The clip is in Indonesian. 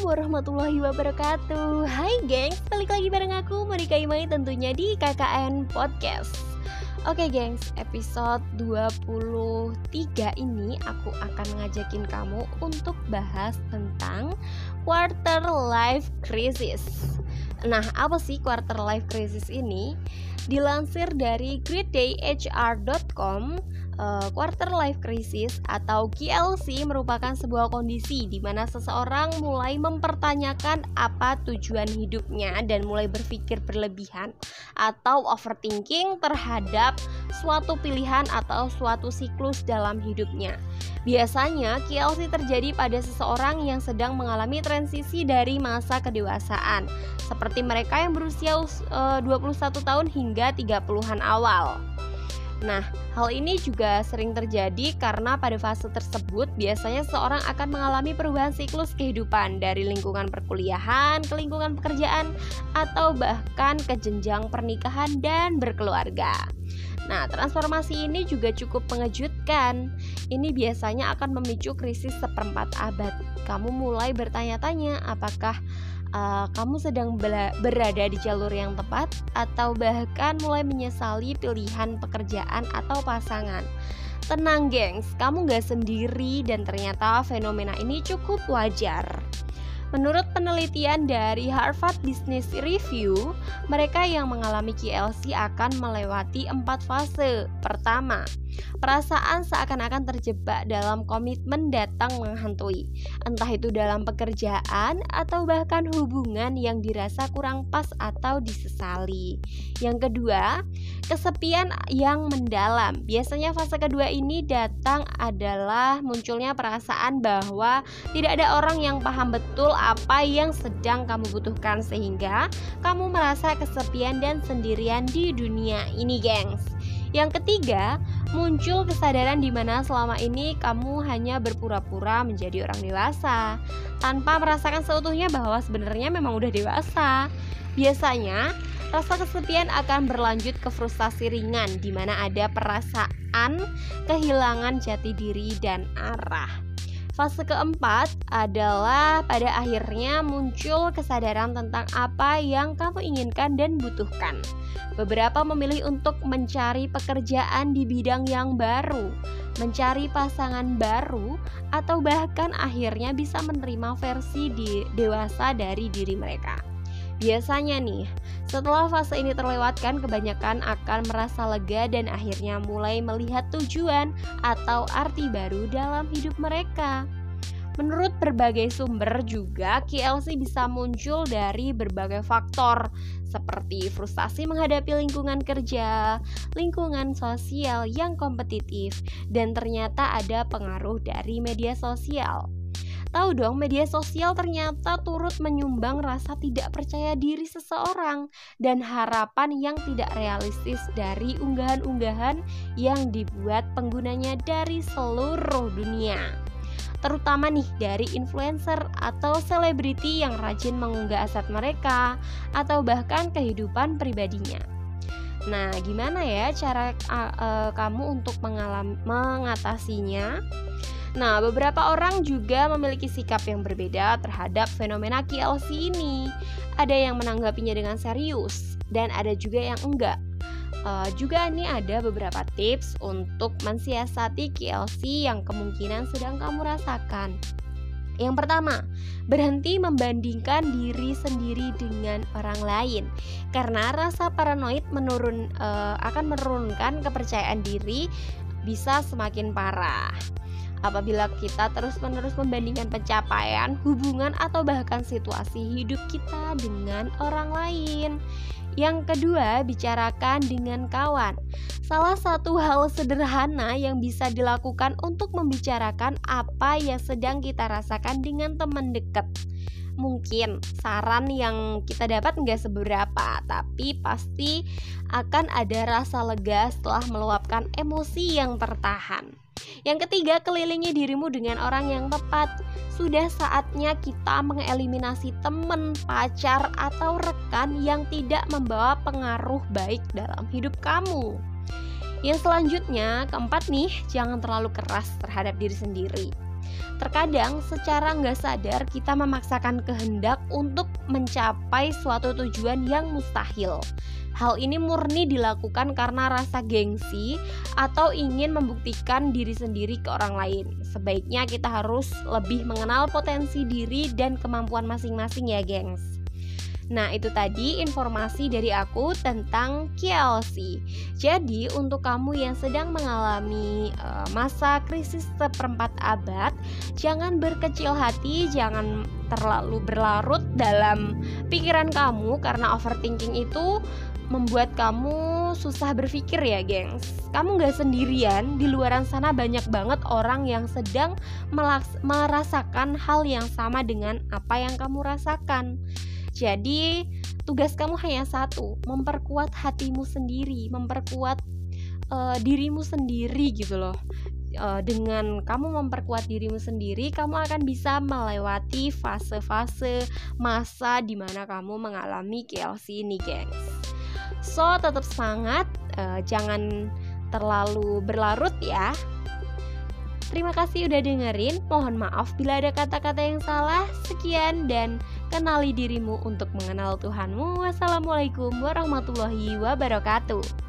warahmatullahi wabarakatuh. Hai gengs, balik lagi bareng aku Monika Imai tentunya di KKN Podcast. Oke gengs, episode 23 ini aku akan ngajakin kamu untuk bahas tentang quarter life crisis Nah, apa sih quarter life crisis ini? Dilansir dari greatdayhr.com uh, quarter life crisis atau QLC merupakan sebuah kondisi di mana seseorang mulai mempertanyakan apa tujuan hidupnya dan mulai berpikir berlebihan atau overthinking terhadap suatu pilihan atau suatu siklus dalam hidupnya. Biasanya QLC terjadi pada seseorang yang sedang mengalami transisi dari masa kedewasaan, seperti mereka yang berusia uh, 21 tahun hingga 30-an awal. Nah, hal ini juga sering terjadi karena pada fase tersebut biasanya seorang akan mengalami perubahan siklus kehidupan dari lingkungan perkuliahan ke lingkungan pekerjaan atau bahkan ke jenjang pernikahan dan berkeluarga. Nah, transformasi ini juga cukup mengejutkan. Ini biasanya akan memicu krisis seperempat abad. Kamu mulai bertanya-tanya apakah uh, kamu sedang berada di jalur yang tepat atau bahkan mulai menyesali pilihan pekerjaan atau pasangan. Tenang gengs, kamu gak sendiri dan ternyata fenomena ini cukup wajar. Menurut penelitian dari Harvard Business Review, mereka yang mengalami KLC akan melewati empat fase. Pertama, perasaan seakan-akan terjebak dalam komitmen datang menghantui, entah itu dalam pekerjaan atau bahkan hubungan yang dirasa kurang pas atau disesali. Yang kedua, kesepian yang mendalam. Biasanya fase kedua ini datang adalah munculnya perasaan bahwa tidak ada orang yang paham betul apa yang sedang kamu butuhkan sehingga kamu merasa kesepian dan sendirian di dunia ini, gengs. Yang ketiga, muncul kesadaran di mana selama ini kamu hanya berpura-pura menjadi orang dewasa tanpa merasakan seutuhnya bahwa sebenarnya memang udah dewasa. Biasanya, rasa kesepian akan berlanjut ke frustasi ringan di mana ada perasaan kehilangan jati diri dan arah. Fase keempat adalah pada akhirnya muncul kesadaran tentang apa yang kamu inginkan dan butuhkan. Beberapa memilih untuk mencari pekerjaan di bidang yang baru, mencari pasangan baru, atau bahkan akhirnya bisa menerima versi di dewasa dari diri mereka. Biasanya nih, setelah fase ini terlewatkan, kebanyakan akan merasa lega dan akhirnya mulai melihat tujuan atau arti baru dalam hidup mereka. Menurut berbagai sumber juga KLC bisa muncul dari berbagai faktor seperti frustasi menghadapi lingkungan kerja, lingkungan sosial yang kompetitif, dan ternyata ada pengaruh dari media sosial. Tahu dong, media sosial ternyata turut menyumbang rasa tidak percaya diri seseorang dan harapan yang tidak realistis dari unggahan-unggahan yang dibuat penggunanya dari seluruh dunia terutama nih dari influencer atau selebriti yang rajin mengunggah aset mereka atau bahkan kehidupan pribadinya. Nah, gimana ya cara uh, uh, kamu untuk mengatasinya? Nah, beberapa orang juga memiliki sikap yang berbeda terhadap fenomena KLC ini. Ada yang menanggapinya dengan serius dan ada juga yang enggak. Uh, juga ini ada beberapa tips untuk mensiasati KLC yang kemungkinan sedang kamu rasakan. Yang pertama, berhenti membandingkan diri sendiri dengan orang lain karena rasa paranoid menurun uh, akan menurunkan kepercayaan diri bisa semakin parah. Apabila kita terus-menerus membandingkan pencapaian, hubungan, atau bahkan situasi hidup kita dengan orang lain. Yang kedua, bicarakan dengan kawan. Salah satu hal sederhana yang bisa dilakukan untuk membicarakan apa yang sedang kita rasakan dengan teman dekat mungkin saran yang kita dapat nggak seberapa, tapi pasti akan ada rasa lega setelah meluapkan emosi yang tertahan. Yang ketiga, kelilingi dirimu dengan orang yang tepat. Sudah saatnya kita mengeliminasi teman, pacar, atau rekan yang tidak membawa pengaruh baik dalam hidup kamu. Yang selanjutnya, keempat nih, jangan terlalu keras terhadap diri sendiri. Terkadang secara nggak sadar kita memaksakan kehendak untuk mencapai suatu tujuan yang mustahil. Hal ini murni dilakukan karena rasa gengsi atau ingin membuktikan diri sendiri ke orang lain. Sebaiknya kita harus lebih mengenal potensi diri dan kemampuan masing-masing ya, gengs. Nah, itu tadi informasi dari aku tentang KLC. Jadi, untuk kamu yang sedang mengalami uh, masa krisis seperempat abad, jangan berkecil hati, jangan terlalu berlarut dalam pikiran kamu karena overthinking itu membuat kamu susah berpikir ya, gengs. Kamu gak sendirian, di luaran sana banyak banget orang yang sedang merasakan hal yang sama dengan apa yang kamu rasakan. Jadi, tugas kamu hanya satu: memperkuat hatimu sendiri, memperkuat uh, dirimu sendiri, gitu loh. Uh, dengan kamu memperkuat dirimu sendiri, kamu akan bisa melewati fase-fase masa di mana kamu mengalami KLC ini, gengs. So, tetap semangat, uh, jangan terlalu berlarut ya. Terima kasih udah dengerin. Mohon maaf bila ada kata-kata yang salah. Sekian dan kenali dirimu untuk mengenal Tuhanmu. Wassalamualaikum warahmatullahi wabarakatuh.